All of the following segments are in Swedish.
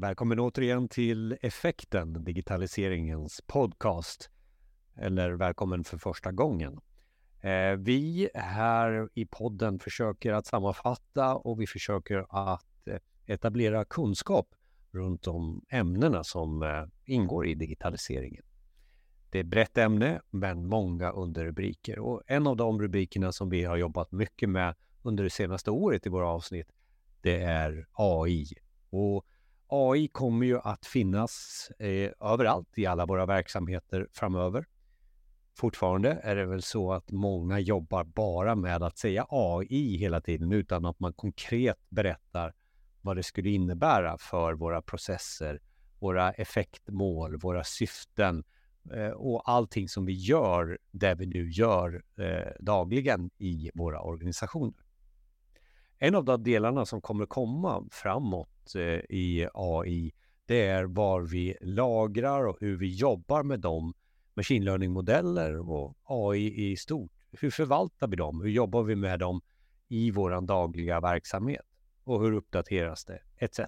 Välkommen återigen till Effekten, digitaliseringens podcast. Eller välkommen för första gången. Eh, vi här i podden försöker att sammanfatta och vi försöker att eh, etablera kunskap runt de ämnena som eh, ingår i digitaliseringen. Det är ett brett ämne, men många underrubriker. Och en av de rubrikerna som vi har jobbat mycket med under det senaste året i våra avsnitt, det är AI. Och AI kommer ju att finnas eh, överallt i alla våra verksamheter framöver. Fortfarande är det väl så att många jobbar bara med att säga AI hela tiden utan att man konkret berättar vad det skulle innebära för våra processer, våra effektmål, våra syften eh, och allting som vi gör, det vi nu gör eh, dagligen i våra organisationer. En av de delarna som kommer komma framåt Eh, i AI, det är var vi lagrar och hur vi jobbar med de machine learning-modeller och AI i stort. Hur förvaltar vi dem? Hur jobbar vi med dem i vår dagliga verksamhet? Och hur uppdateras det? Etc.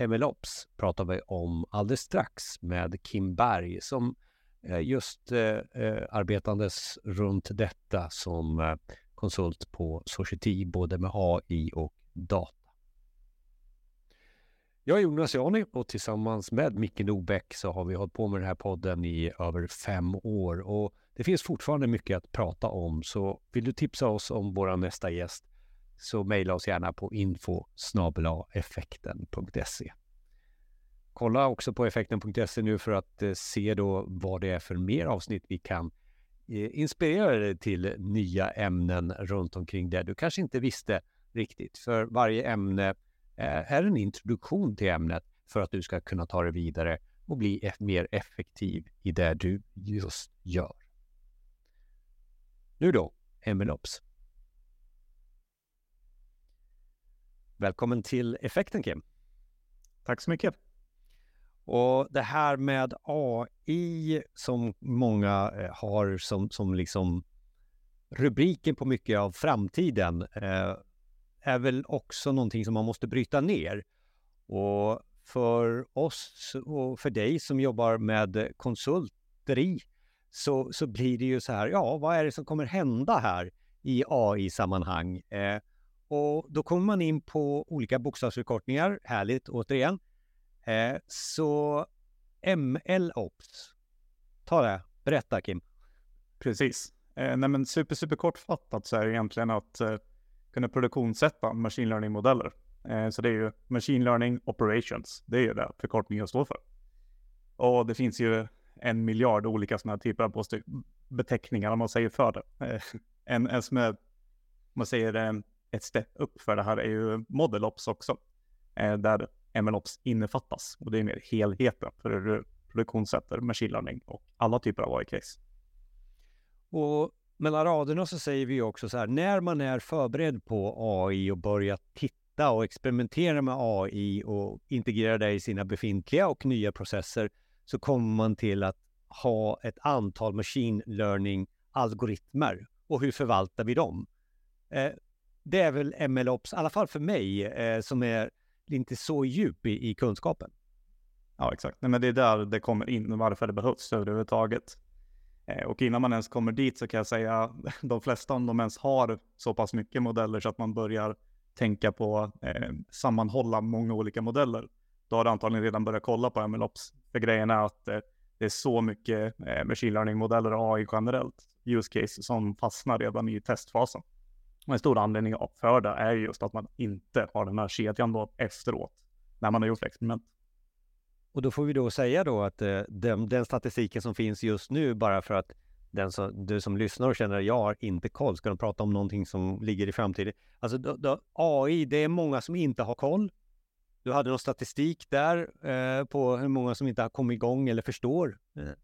MLOps pratar vi om alldeles strax med Kim Berg som eh, just eh, eh, arbetandes runt detta som konsult på Society, både med AI och data. Jag är Jonas Jani och tillsammans med Micke Nobäck så har vi hållit på med den här podden i över fem år och det finns fortfarande mycket att prata om. Så vill du tipsa oss om vår nästa gäst så mejla oss gärna på info effekten.se. Kolla också på effekten.se nu för att eh, se då vad det är för mer avsnitt vi kan eh, inspirera dig till nya ämnen runt omkring det du kanske inte visste riktigt. För varje ämne är en introduktion till ämnet för att du ska kunna ta det vidare och bli mer effektiv i det du just gör. Nu då, Emilops. Välkommen till Effekten Kim. Tack så mycket. Och det här med AI som många eh, har som, som liksom rubriken på mycket av framtiden eh, är väl också någonting som man måste bryta ner. Och för oss och för dig som jobbar med konsulteri så, så blir det ju så här, ja, vad är det som kommer hända här i AI-sammanhang? Eh, och då kommer man in på olika bokstavsförkortningar, härligt återigen. Eh, så MLOps, ta det, berätta Kim. Precis. Eh, nej men super, super kortfattat så är det egentligen att eh, kunna produktionssätta machine learning-modeller. Eh, så det är ju machine learning operations. Det är ju det förkortningen står för. Och det finns ju en miljard olika sådana här typer av beteckningar om man säger för det. Eh, en, en som är, om man säger eh, ett steg upp för det här är ju modelops också. Eh, där MLOps innefattas. Och det är mer helheten för hur du produktionssätter machine learning och alla typer av AI-case. Och mellan raderna så säger vi också så här, när man är förberedd på AI och börjar titta och experimentera med AI och integrera det i sina befintliga och nya processer så kommer man till att ha ett antal machine learning-algoritmer. Och hur förvaltar vi dem? Eh, det är väl MLOps, i alla fall för mig, eh, som är inte så djup i, i kunskapen. Ja, exakt. Nej, men det är där det kommer in, varför det behövs överhuvudtaget. Eh, och innan man ens kommer dit så kan jag säga de flesta, om de ens har så pass mycket modeller så att man börjar tänka på eh, sammanhålla många olika modeller, då har du antagligen redan börjat kolla på MLOps. För grejen är att eh, det är så mycket eh, machine learning-modeller och AI generellt, use case, som fastnar redan i testfasen. Och en stor anledning för det är just att man inte har den här kedjan då efteråt, när man har gjort experiment. Och då får vi då säga då att eh, den, den, statistiken som finns just nu, bara för att den som, du som lyssnar och känner att jag har inte koll, ska de prata om någonting som ligger i framtiden? Alltså då, då, AI, det är många som inte har koll. Du hade någon statistik där eh, på hur många som inte har kommit igång eller förstår. Mm.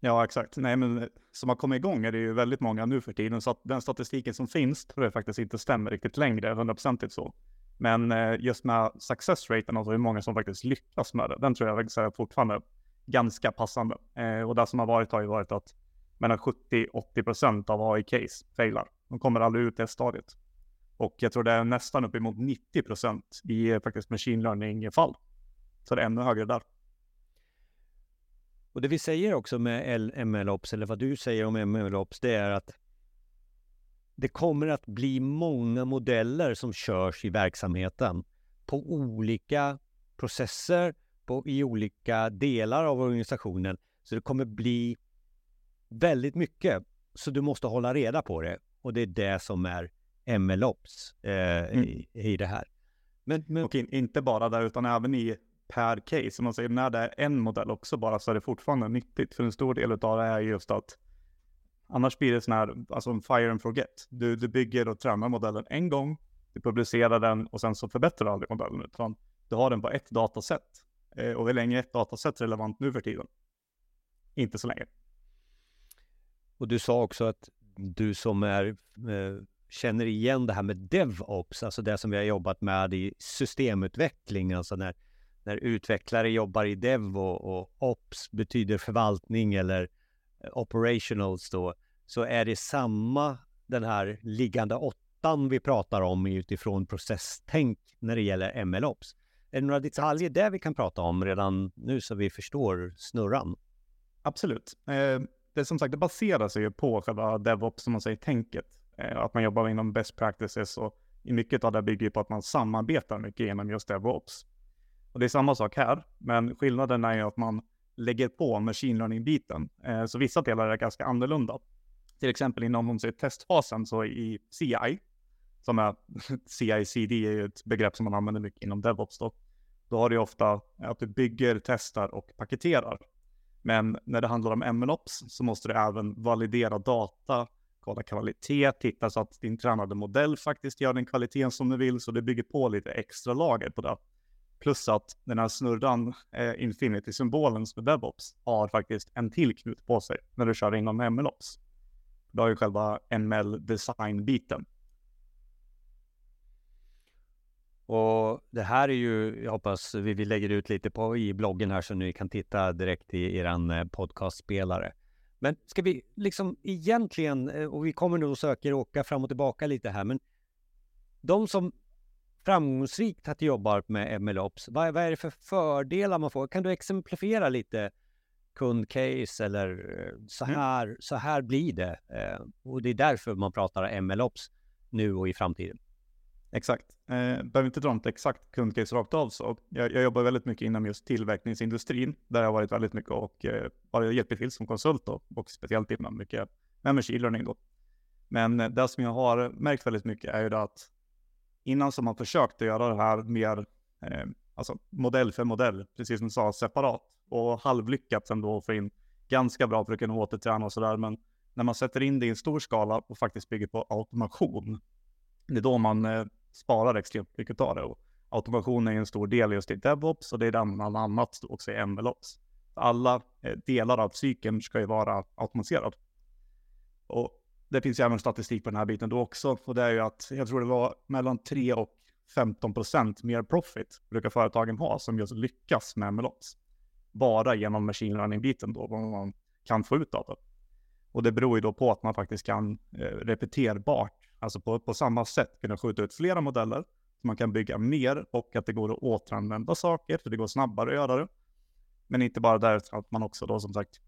Ja, exakt. Nej, men eh, som har kommit igång är det ju väldigt många nu för tiden, så att den statistiken som finns tror jag faktiskt inte stämmer riktigt längre, hundraprocentigt så. Men eh, just med success raten, alltså hur många som faktiskt lyckas med det, den tror jag faktiskt är fortfarande ganska passande. Eh, och det som har varit har ju varit att mellan 70-80% av AI-case failar. De kommer aldrig ut det stadiet. Och jag tror det är nästan uppemot 90% i eh, faktiskt machine learning-fall så det är ännu högre där. Och det vi säger också med MLOps, eller vad du säger om MLOps, det är att det kommer att bli många modeller som körs i verksamheten på olika processer, på, i olika delar av organisationen. Så det kommer bli väldigt mycket. Så du måste hålla reda på det. Och det är det som är MLOps eh, mm. i, i, det här. Men, men... Och in, inte bara där, utan även i per case. Om man säger när det är en modell också bara så är det fortfarande nyttigt. För en stor del av det är just att annars blir det sån här, alltså en fire and forget. Du, du bygger och tränar modellen en gång, du publicerar den och sen så förbättrar du aldrig modellen. Utan du har den på ett datasätt. Eh, och hur länge är ett datasätt relevant nu för tiden? Inte så länge. Och du sa också att du som är eh, känner igen det här med DevOps, alltså det som vi har jobbat med i systemutveckling, alltså när, när utvecklare jobbar i Dev och, och Ops betyder förvaltning eller operationals då, så är det samma den här liggande åttan vi pratar om utifrån processtänk när det gäller MLOps. Är det några detaljer där vi kan prata om redan nu så vi förstår snurran? Absolut. Eh, det som sagt, det baserar sig ju på själva DevOps, som man säger, tänket. Eh, att man jobbar inom best practices och i mycket av det bygger på att man samarbetar mycket genom just DevOps. Och det är samma sak här, men skillnaden är ju att man lägger på machine learning-biten. Eh, så vissa delar är ganska annorlunda. Till exempel inom testfasen så i CI, som är CI-CD är ju ett begrepp som man använder mycket inom DevOps då. Då har du ofta att du bygger, testar och paketerar. Men när det handlar om MLOps så måste du även validera data, kolla kvalitet, titta så att din tränade modell faktiskt gör den kvaliteten som du vill, så du bygger på lite extra lager på det. Plus att den här snurran, eh, Infinity-symbolen som är DevOps, har faktiskt en till knut på sig när du kör inom MLOps. Du har ju själva ML-design-biten. Och det här är ju, jag hoppas vi, vi lägger ut lite på i bloggen här så ni kan titta direkt i eran eh, podcastspelare. Men ska vi liksom egentligen, eh, och vi kommer nog söka åka fram och tillbaka lite här, men de som framgångsrikt har jobbat med MLOps, vad, vad är det för fördelar man får? Kan du exemplifiera lite kundcase eller eh, så mm. här, mm. så här blir det. Och det är därför man pratar MLOps nu och i framtiden. Exakt. Eh, behöver inte dra något exakt kundcase rakt av så. Jag, jag, jobbar väldigt mycket inom just tillverkningsindustrin där jag har varit väldigt mycket och eh, hjälpt till som konsult då, och speciellt inom mycket med machine learning då. Men eh, det som jag har märkt väldigt mycket är ju det att innan som man att göra det här mer, eh, alltså modell för modell, precis som du sa, separat och halvlyckats ändå få in ganska bra för att kunna återträna och sådär. Men när man sätter in det i en stor skala och faktiskt bygger på automation, det är då man eh, sparar extremt mycket av det. Och automation är en stor del just i DevOps och det är den bland annat också i MLOps. Alla eh, delar av cykeln ska ju vara automatiserad. Och det finns ju även statistik på den här biten då också. Och det är ju att jag tror det var mellan 3 och 15 procent mer profit brukar företagen ha som just lyckas med MLOps. Bara genom machine learning-biten då, vad man kan få ut av det. Och det beror ju då på att man faktiskt kan eh, repeterbart Alltså på, på samma sätt kunna skjuta ut flera modeller. Så man kan bygga mer och att det går att återanvända saker, för det går snabbare att göra det. Men inte bara där, utan att man också då som sagt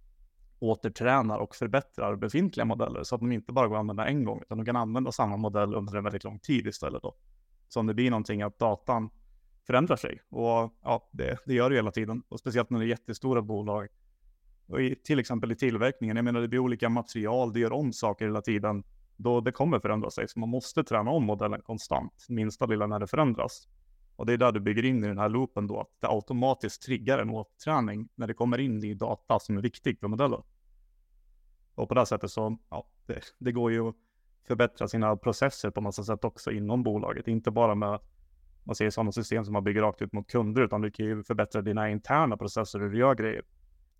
återtränar och förbättrar befintliga modeller så att de inte bara går att använda en gång, utan de kan använda samma modell under en väldigt lång tid istället då. Så om det blir någonting att datan förändrar sig och ja, det, det gör det hela tiden och speciellt när det är jättestora bolag och i, till exempel i tillverkningen. Jag menar, det blir olika material, det gör om saker hela tiden då det kommer förändra sig. Så man måste träna om modellen konstant, minsta lilla när det förändras. Och det är där du bygger in i den här loopen då, att det automatiskt triggar en återträning när det kommer in i data som är viktig för modellen. Och på det sättet så, ja, det, det går ju att förbättra sina processer på massa sätt också inom bolaget, inte bara med man ser sådana system som man bygger rakt ut mot kunder, utan du kan ju förbättra dina interna processer hur du gör grejer.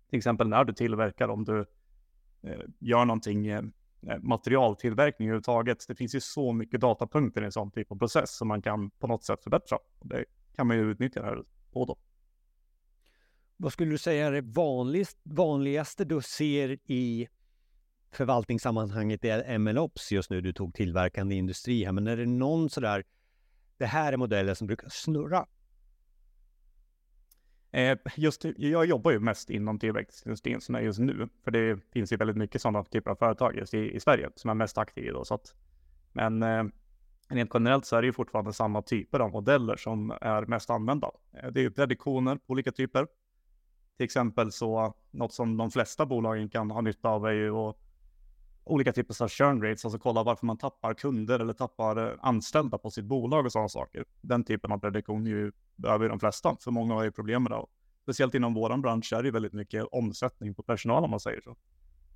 Till exempel när du tillverkar, om du eh, gör någonting eh, materialtillverkning överhuvudtaget. Det finns ju så mycket datapunkter i en sån typ av process som man kan på något sätt förbättra. Det kan man ju utnyttja det här på då. Vad skulle du säga är det vanligast, vanligaste du ser i förvaltningssammanhanget är MLOps just nu? Du tog tillverkande industri här, men är det någon sådär, det här är modeller som brukar snurra? Eh, just, jag jobbar ju mest inom tillväxtindustrin som är just nu, för det finns ju väldigt mycket sådana typer av företag just i, i Sverige som är mest aktiva idag. Så att, men eh, rent generellt så är det ju fortfarande samma typer av modeller som är mest använda. Eh, det är ju prediktioner på olika typer. Till exempel så något som de flesta bolagen kan ha nytta av är ju att olika typer av churn rates, alltså kolla varför man tappar kunder eller tappar eh, anställda på sitt bolag och sådana saker. Den typen av prediktion är ju de flesta, för många har ju problem med det. Speciellt inom vår bransch är det väldigt mycket omsättning på personal om man säger så.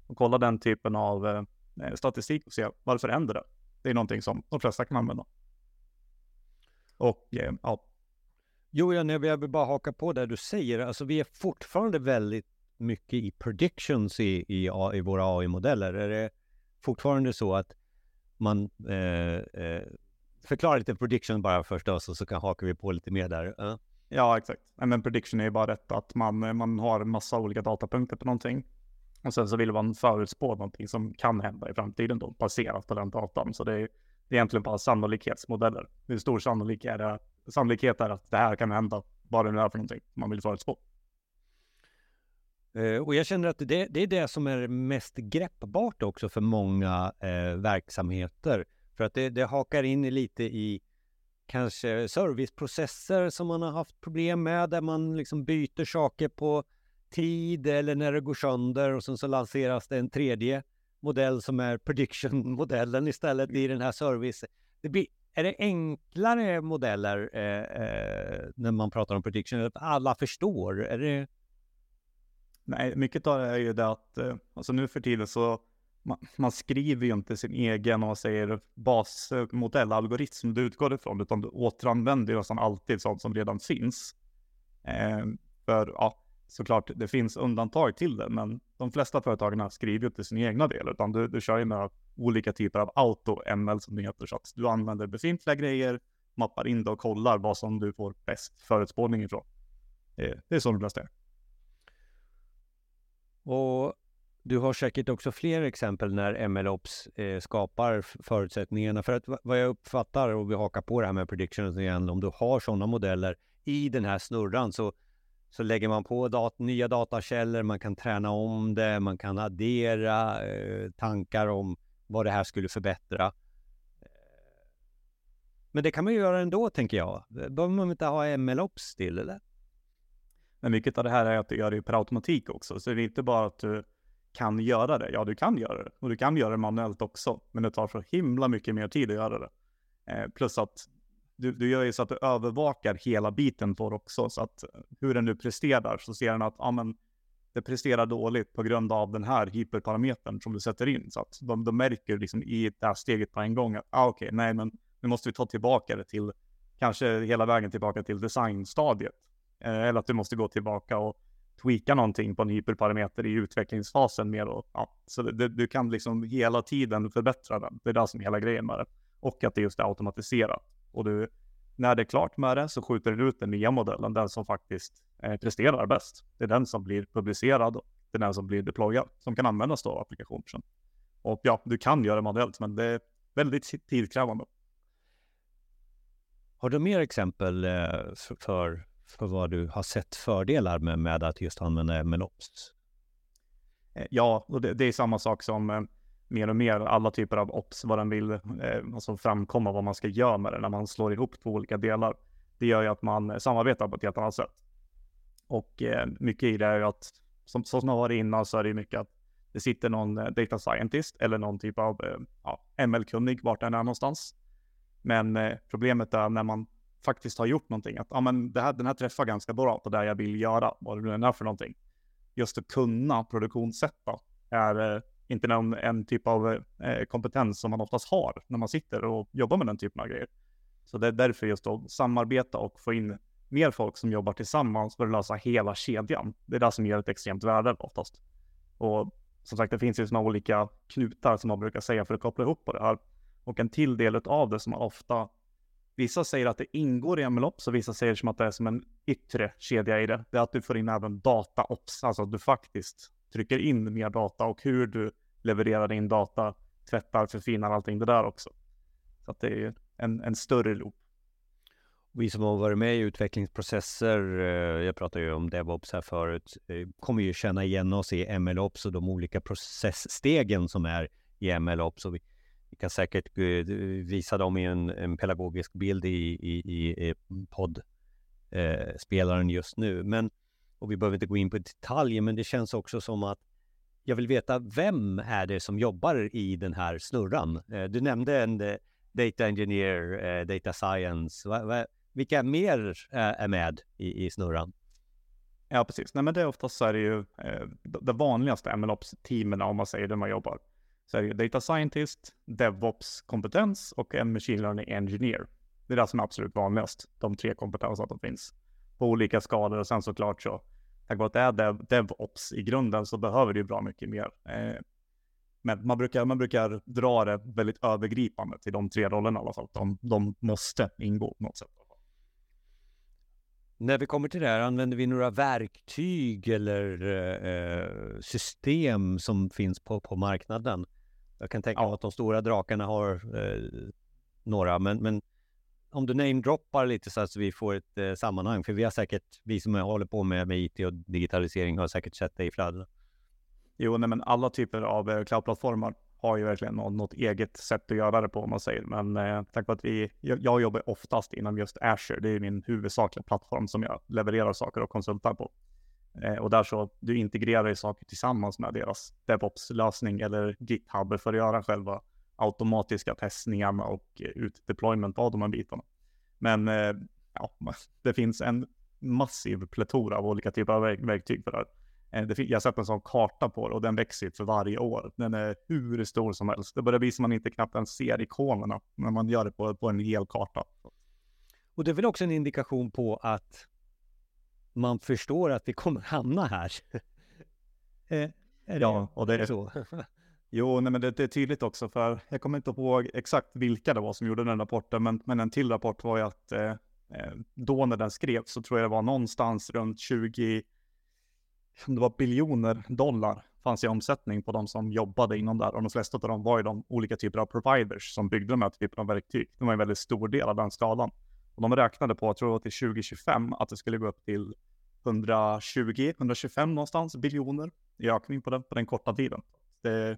Och kolla den typen av eh, eh, statistik och se varför händer det? Det är någonting som de flesta kan använda. Och eh, ja. Jo, jag vill bara haka på det du säger. Alltså vi är fortfarande väldigt mycket i predictions i, i, i våra AI-modeller. Är det fortfarande så att man eh, eh, lite prediction bara först och så, så kan, hakar vi på lite mer där. Uh. Ja, exakt. Men prediction är ju bara rätt att man, man har en massa olika datapunkter på någonting. Och sen så vill man förutspå någonting som kan hända i framtiden då, baserat på den datan. Så det är, det är egentligen bara sannolikhetsmodeller. Hur stor sannolikhet är, det, sannolikhet är att det här kan hända, vad det nu är för någonting man vill förutspå. Eh, och jag känner att det, det, är det som är mest greppbart också för många eh, verksamheter. För att det, det hakar in lite i kanske serviceprocesser som man har haft problem med, där man liksom byter saker på tid eller när det går sönder och sen så lanseras det en tredje modell som är prediction-modellen istället i den här service. Det blir, är det enklare modeller eh, eh, när man pratar om prediction? Alla förstår? Är det... Nej, mycket av det är ju det att eh, alltså nu för tiden så man, man, skriver ju inte sin egen, vad säger basmodell, algoritm du utgår ifrån, utan du återanvänder ju nästan alltid sånt som redan finns. Eh, för ja, såklart, det finns undantag till det, men de flesta företagen skriver ju inte sin egna del, utan du, du kör ju med olika typer av auto-ML som det heter, så att du använder befintliga grejer, mappar in det och kollar vad som du får bäst förutspåning ifrån. Eh, det är så de flesta är. Och du har säkert också fler exempel när MLOps eh, skapar förutsättningarna. För att vad jag uppfattar, och vi hakar på det här med predictions igen, om du har sådana modeller i den här snurran så, så lägger man på dat nya datakällor, man kan träna om det, man kan addera eh, tankar om vad det här skulle förbättra. Men det kan man ju göra ändå, tänker jag. Behöver man inte ha MLOps till, eller? Men mycket av det här är att du gör det per automatik också, så det är inte bara att du kan göra det. Ja, du kan göra det och du kan göra det manuellt också, men det tar så himla mycket mer tid att göra det. Eh, plus att du, du gör ju så att du övervakar hela biten på det också, så att hur den nu presterar så ser den att ah, men, det presterar dåligt på grund av den här hyperparametern som du sätter in. Så att de, de märker liksom i det här steget på en gång att ah, okej, okay, nej, men nu måste vi ta tillbaka det till kanske hela vägen tillbaka till designstadiet. Eh, eller att du måste gå tillbaka och tweaka någonting på en hyperparameter i utvecklingsfasen mer. Och, ja, så det, du kan liksom hela tiden förbättra den. Det är det som är hela grejen med det. Och att det just är automatiserat. Och du, när det är klart med det så skjuter du ut den nya modellen, den som faktiskt eh, presterar bäst. Det är den som blir publicerad. Det är den som blir deployad, som kan användas då av applikationen. Och ja, du kan göra det manuellt, men det är väldigt tidkrävande. Har du mer exempel eh, för för vad du har sett fördelar med, med att just använda MLOps? Eh, ja, och det, det är samma sak som eh, mer och mer alla typer av ops, vad den vill eh, alltså framkomma, vad man ska göra med det när man slår ihop två olika delar. Det gör ju att man samarbetar på ett helt annat sätt. Och eh, mycket i det är ju att, som, som jag var innan, så är det mycket att det sitter någon eh, data scientist eller någon typ av eh, ja, ML-kunnig vart den är någonstans. Men problemet är när man faktiskt har gjort någonting. Att ja, men det här, den här träffar ganska bra på det jag vill göra, vad det nu är för någonting. Just att kunna produktionssätta är eh, inte någon, en typ av eh, kompetens som man oftast har när man sitter och jobbar med den typen av grejer. Så det är därför just att samarbeta och få in mer folk som jobbar tillsammans för att lösa hela kedjan. Det är det som ger ett extremt värde oftast. Och som sagt, det finns ju sådana olika knutar som man brukar säga för att koppla ihop på det här. Och en till del av det som man ofta Vissa säger att det ingår i MLOps och vissa säger som att det är som en yttre kedja i det. Det är att du får in även dataops, alltså att du faktiskt trycker in mer data och hur du levererar din data, tvättar, förfinar allting det där också. Så att det är en, en större loop. vi som har varit med i utvecklingsprocesser, eh, jag pratade ju om DevOps här förut, eh, kommer ju känna igen oss i MLOps och de olika processstegen som är i MLOps. Och vi, vi kan säkert eh, visa dem i en, en pedagogisk bild i, i, i poddspelaren eh, just nu. Men, och vi behöver inte gå in på detaljer, men det känns också som att jag vill veta vem är det som jobbar i den här snurran? Eh, du nämnde en data engineer, data science. Vilka mer är med i, i snurran? Ja, precis. Nej, men det är oftast så är det ju eh, det vanligaste MLOps-teamen om man säger det man jobbar. Så är det ju data scientist, DevOps-kompetens och en machine learning engineer. Det är det som är absolut vanligast. De tre kompetenserna som finns på olika skalor och sen såklart så tack vare att det är dev, DevOps i grunden så behöver det ju bra mycket mer. Eh, men man brukar, man brukar dra det väldigt övergripande till de tre rollerna i alla fall. De, de måste ingå på något sätt. När vi kommer till det här, använder vi några verktyg eller eh, system som finns på, på marknaden? Jag kan tänka mig att de stora drakarna har eh, några, men, men om du namedroppar lite så att vi får ett eh, sammanhang, för vi har säkert, vi som håller på med, med IT och digitalisering har säkert sett det i flödena. Jo, nej, men alla typer av eh, cloudplattformar har ju verkligen något, något, eget sätt att göra det på om man säger. Men eh, tack vare att vi, jag, jag, jobbar oftast inom just Azure. Det är min huvudsakliga plattform som jag levererar saker och konsultar på. Eh, och där så, du integrerar ju saker tillsammans med deras DevOps-lösning eller GitHub för att göra själva automatiska testningarna och eh, utdeployment av de här bitarna. Men eh, ja, det finns en massiv pletora av olika typer av verktyg för det här. Eh, jag har sett en sån karta på det och den växer för varje år. Den är hur stor som helst. Det börjar bli som man inte knappt ens ser ikonerna när man gör det på, på en hel karta. Och det är väl också en indikation på att man förstår att vi kommer hamna här. är, är ja, och det är så. jo, nej, men det, det, är tydligt också för jag kommer inte ihåg exakt vilka det var som gjorde den rapporten, men, men en till rapport var ju att eh, eh då när den skrevs så tror jag det var någonstans runt 20 om det var biljoner dollar fanns i omsättning på de som jobbade inom där och de flesta av dem var ju de olika typer av providers som byggde de här typerna av verktyg. Det var en väldigt stor del av den skalan. Och de räknade på, jag tror det var till 2025, att det skulle gå upp till 120-125 någonstans biljoner i ökning på den, på den korta tiden. Det,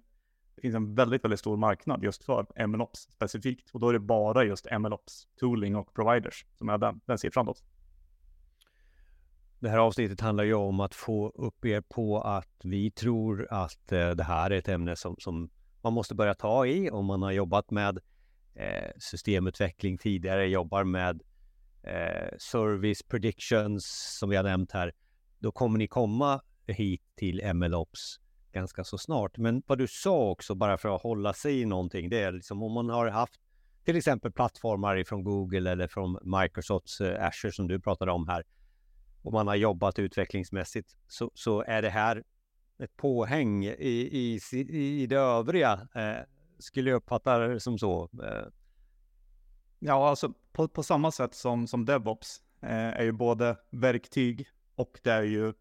det, finns en väldigt, väldigt stor marknad just för MLOps specifikt och då är det bara just MLOps, tooling och providers som är den, den siffran då. Det här avsnittet handlar ju om att få upp er på att vi tror att eh, det här är ett ämne som, som man måste börja ta i om man har jobbat med eh, systemutveckling tidigare, jobbar med eh, service predictions som vi har nämnt här. Då kommer ni komma hit till MLOps ganska så snart. Men vad du sa också, bara för att hålla sig i någonting, det är liksom om man har haft till exempel plattformar ifrån Google eller från Microsofts eh, Azure som du pratade om här och man har jobbat utvecklingsmässigt så, så är det här ett påhäng i, i, i det övriga. Eh, skulle jag uppfatta det som så. Eh. Ja, alltså på, på samma sätt som, som DevOps eh, är ju både verktyg och det är ju,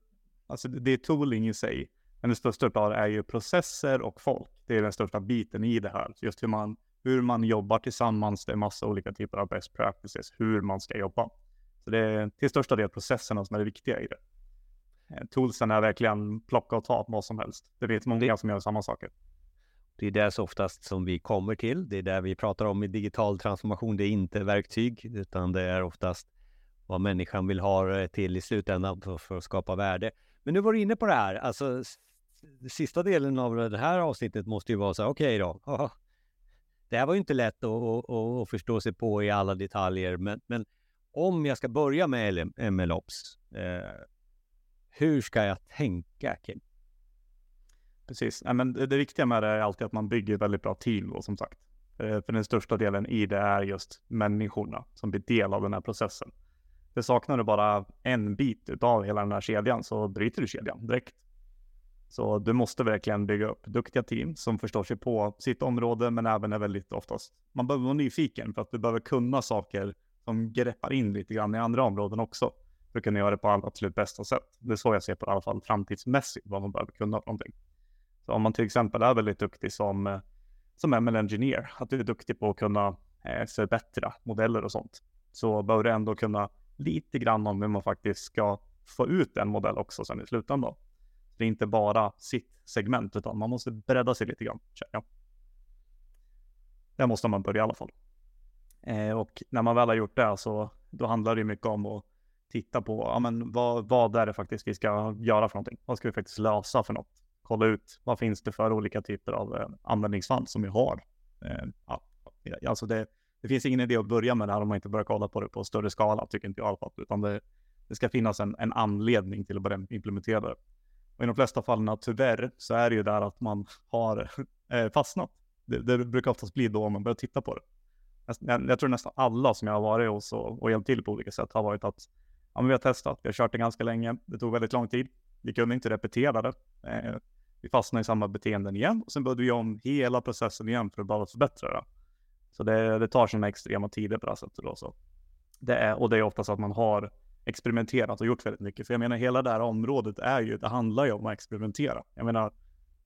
alltså det är tooling i sig. Men det största av är ju processer och folk. Det är den största biten i det här. Just hur man, hur man jobbar tillsammans. Det är massa olika typer av best practices, hur man ska jobba. Så det är till största del processerna som är det viktiga i det. Eh, toolsen är verkligen plocka och ta vad som helst. Det vet många som gör samma saker. Det är det oftast som vi kommer till. Det är det vi pratar om i digital transformation. Det är inte verktyg, utan det är oftast vad människan vill ha till i slutändan för, för att skapa värde. Men nu var du inne på det här, alltså sista delen av det här avsnittet måste ju vara så här, okej okay då. Det här var ju inte lätt att, att, att, förstå sig på i alla detaljer, men, men om jag ska börja med MLOps, eh, hur ska jag tänka Kim? Precis, ja, men det, det viktiga med det är alltid att man bygger väldigt bra team då, som sagt. Eh, för den största delen i det är just människorna som blir del av den här processen. Det saknar du bara en bit av hela den här kedjan så bryter du kedjan direkt. Så du måste verkligen bygga upp duktiga team som förstår sig på sitt område men även är väldigt oftast, man behöver vara nyfiken för att du behöver kunna saker som greppar in lite grann i andra områden också. För att kunna göra det på absolut bästa sätt. Det är så jag ser på det i alla fall framtidsmässigt, vad man behöver kunna för någonting. Så om man till exempel är väldigt duktig som, eh, som ML Engineer, att du är duktig på att kunna eh, förbättra modeller och sånt, så bör du ändå kunna lite grann om hur man faktiskt ska få ut en modell också sen i slutändan. Det är inte bara sitt segment, utan man måste bredda sig lite grann. Ja. Där måste man börja i alla fall. Eh, och när man väl har gjort det så då handlar det mycket om att titta på ja, men vad, vad är det faktiskt vi ska göra för någonting? Vad ska vi faktiskt lösa för något? Kolla ut vad finns det för olika typer av eh, användningsfall som vi har. Eh, ja, alltså det, det finns ingen idé att börja med det här om man inte börjar kolla på det på större skala, tycker inte jag i alla fall, utan det, det ska finnas en, en anledning till att börja implementera det. Och i de flesta fallen, tyvärr, så är det ju där att man har eh, fastnat. Det, det, brukar oftast bli då man börjar titta på det. Jag, jag tror nästan alla som jag har varit hos och, och hjälpt till på olika sätt har varit att ja, men vi har testat, vi har kört det ganska länge, det tog väldigt lång tid, vi kunde inte repetera det. Vi fastnade i samma beteenden igen och sen började vi om hela processen igen för att bara förbättra det. Så det, det tar sina extrema tider på det här sättet då. Så. Det är, och det är oftast att man har experimenterat och gjort väldigt mycket. För jag menar hela det här området är ju, det handlar ju om att experimentera. Jag menar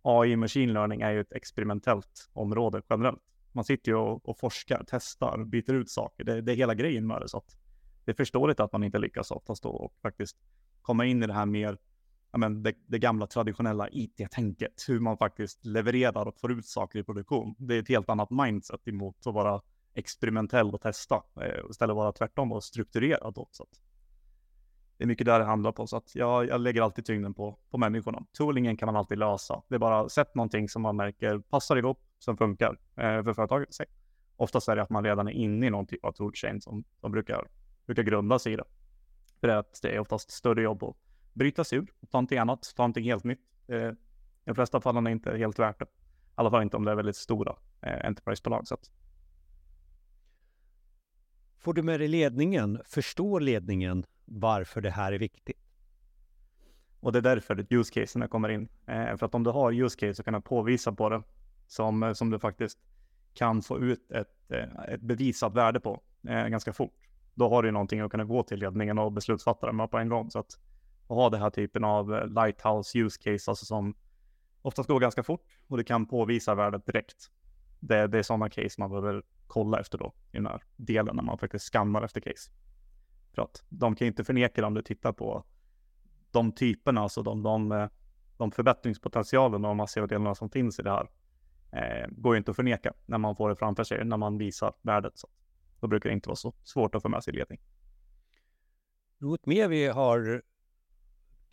AI machine learning är ju ett experimentellt område generellt. Man sitter ju och, och forskar, testar, byter ut saker. Det, det är hela grejen med det. Så att det är förståeligt att man inte lyckas oftast då och faktiskt komma in i det här mer, men det, det gamla traditionella IT-tänket, hur man faktiskt levererar och får ut saker i produktion. Det är ett helt annat mindset emot att vara experimentell och testa, eh, istället vara tvärtom och strukturerad också det är mycket där det handlar på. Så att jag, jag lägger alltid tyngden på, på människorna. Toolingen kan man alltid lösa. Det är bara sätt någonting som man märker passar ihop, som funkar eh, för företaget. Oftast är det att man redan är inne i någon typ av toolchain som, som brukar, brukar grunda sig i det. För det är, att det är oftast större jobb att bryta sig ur, ta någonting annat, ta någonting helt nytt. Eh, I de flesta fallen är inte helt värt det. I alla fall inte om det är väldigt stora eh, Enterprise-bolag. Får du med dig ledningen? Förstår ledningen varför det här är viktigt. Och det är därför use casen kommer in. Eh, för att om du har use case så kan du påvisa på det som, eh, som du faktiskt kan få ut ett, eh, ett bevisat värde på eh, ganska fort. Då har du någonting att kunna gå till ledningen och beslutsfattare med på en gång. Så att, att ha den här typen av eh, lighthouse use case, alltså som oftast går ganska fort och du kan påvisa värdet direkt. Det, det är sådana case man behöver kolla efter då i den här delen när man faktiskt skannar efter case. För att de kan inte förneka det om du tittar på de typerna, alltså de, de, eh, de förbättringspotentialen och de massiva delarna som finns i det här. Eh, går ju inte att förneka när man får det framför sig, när man visar värdet. Så då brukar det inte vara så svårt att få med sig ledning. Något mer vi har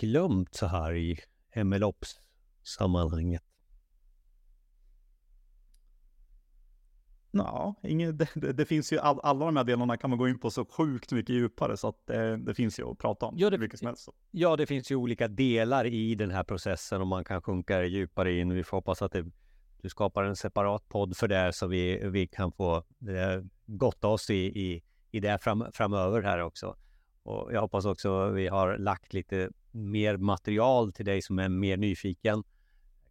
glömt så här i MLOps-sammanhanget? Ja, inget, det, det, finns ju all, alla de här delarna kan man gå in på så sjukt mycket djupare så att det, det finns ju att prata om. Ja det, mycket som helst. ja, det finns ju olika delar i den här processen och man kan sjunka djupare in. Vi får hoppas att det, du skapar en separat podd för det så vi, vi kan få eh, gotta oss i, i, i det fram, framöver här också. Och jag hoppas också vi har lagt lite mer material till dig som är mer nyfiken.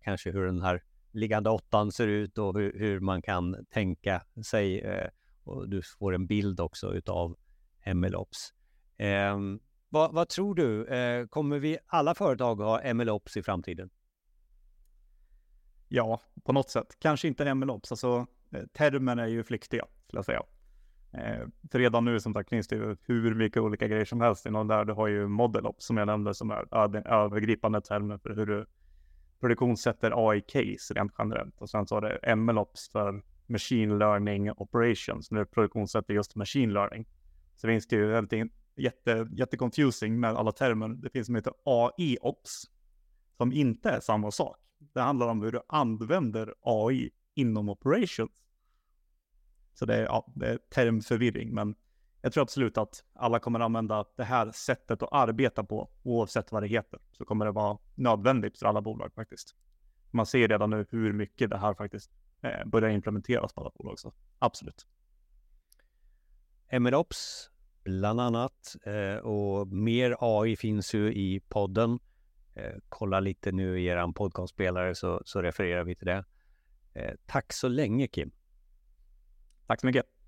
Kanske hur den här liggande åttan ser ut och hur, hur man kan tänka sig. Eh, och du får en bild också utav MLOps. Eh, vad, vad, tror du? Eh, kommer vi alla företag ha MLOps i framtiden? Ja, på något sätt. Kanske inte en MLOps. Alltså, eh, termen är ju flyktiga, skulle jag säga. Eh, för redan nu som sagt finns det ju hur mycket olika grejer som helst inom där. Du har ju ModelOps som jag nämnde som är den övergripande termen för hur du produktionssätter AI-case rent generellt. Och sen så har du MLOps för Machine Learning Operations, när du produktionssätter just Machine Learning. Så finns det ju väldigt jätte, jätteconfusing med alla termer. Det finns som heter AI-ops, som inte är samma sak. Det handlar om hur du använder AI inom operations. Så det är, ja, det är termförvirring, men jag tror absolut att alla kommer använda det här sättet att arbeta på, oavsett vad det heter. Så kommer det vara nödvändigt för alla bolag faktiskt. Man ser redan nu hur mycket det här faktiskt eh, börjar implementeras på alla bolag. Så absolut. MLOps bland annat eh, och mer AI finns ju i podden. Eh, kolla lite nu i er podcastspelare så, så refererar vi till det. Eh, tack så länge Kim. Tack så mycket.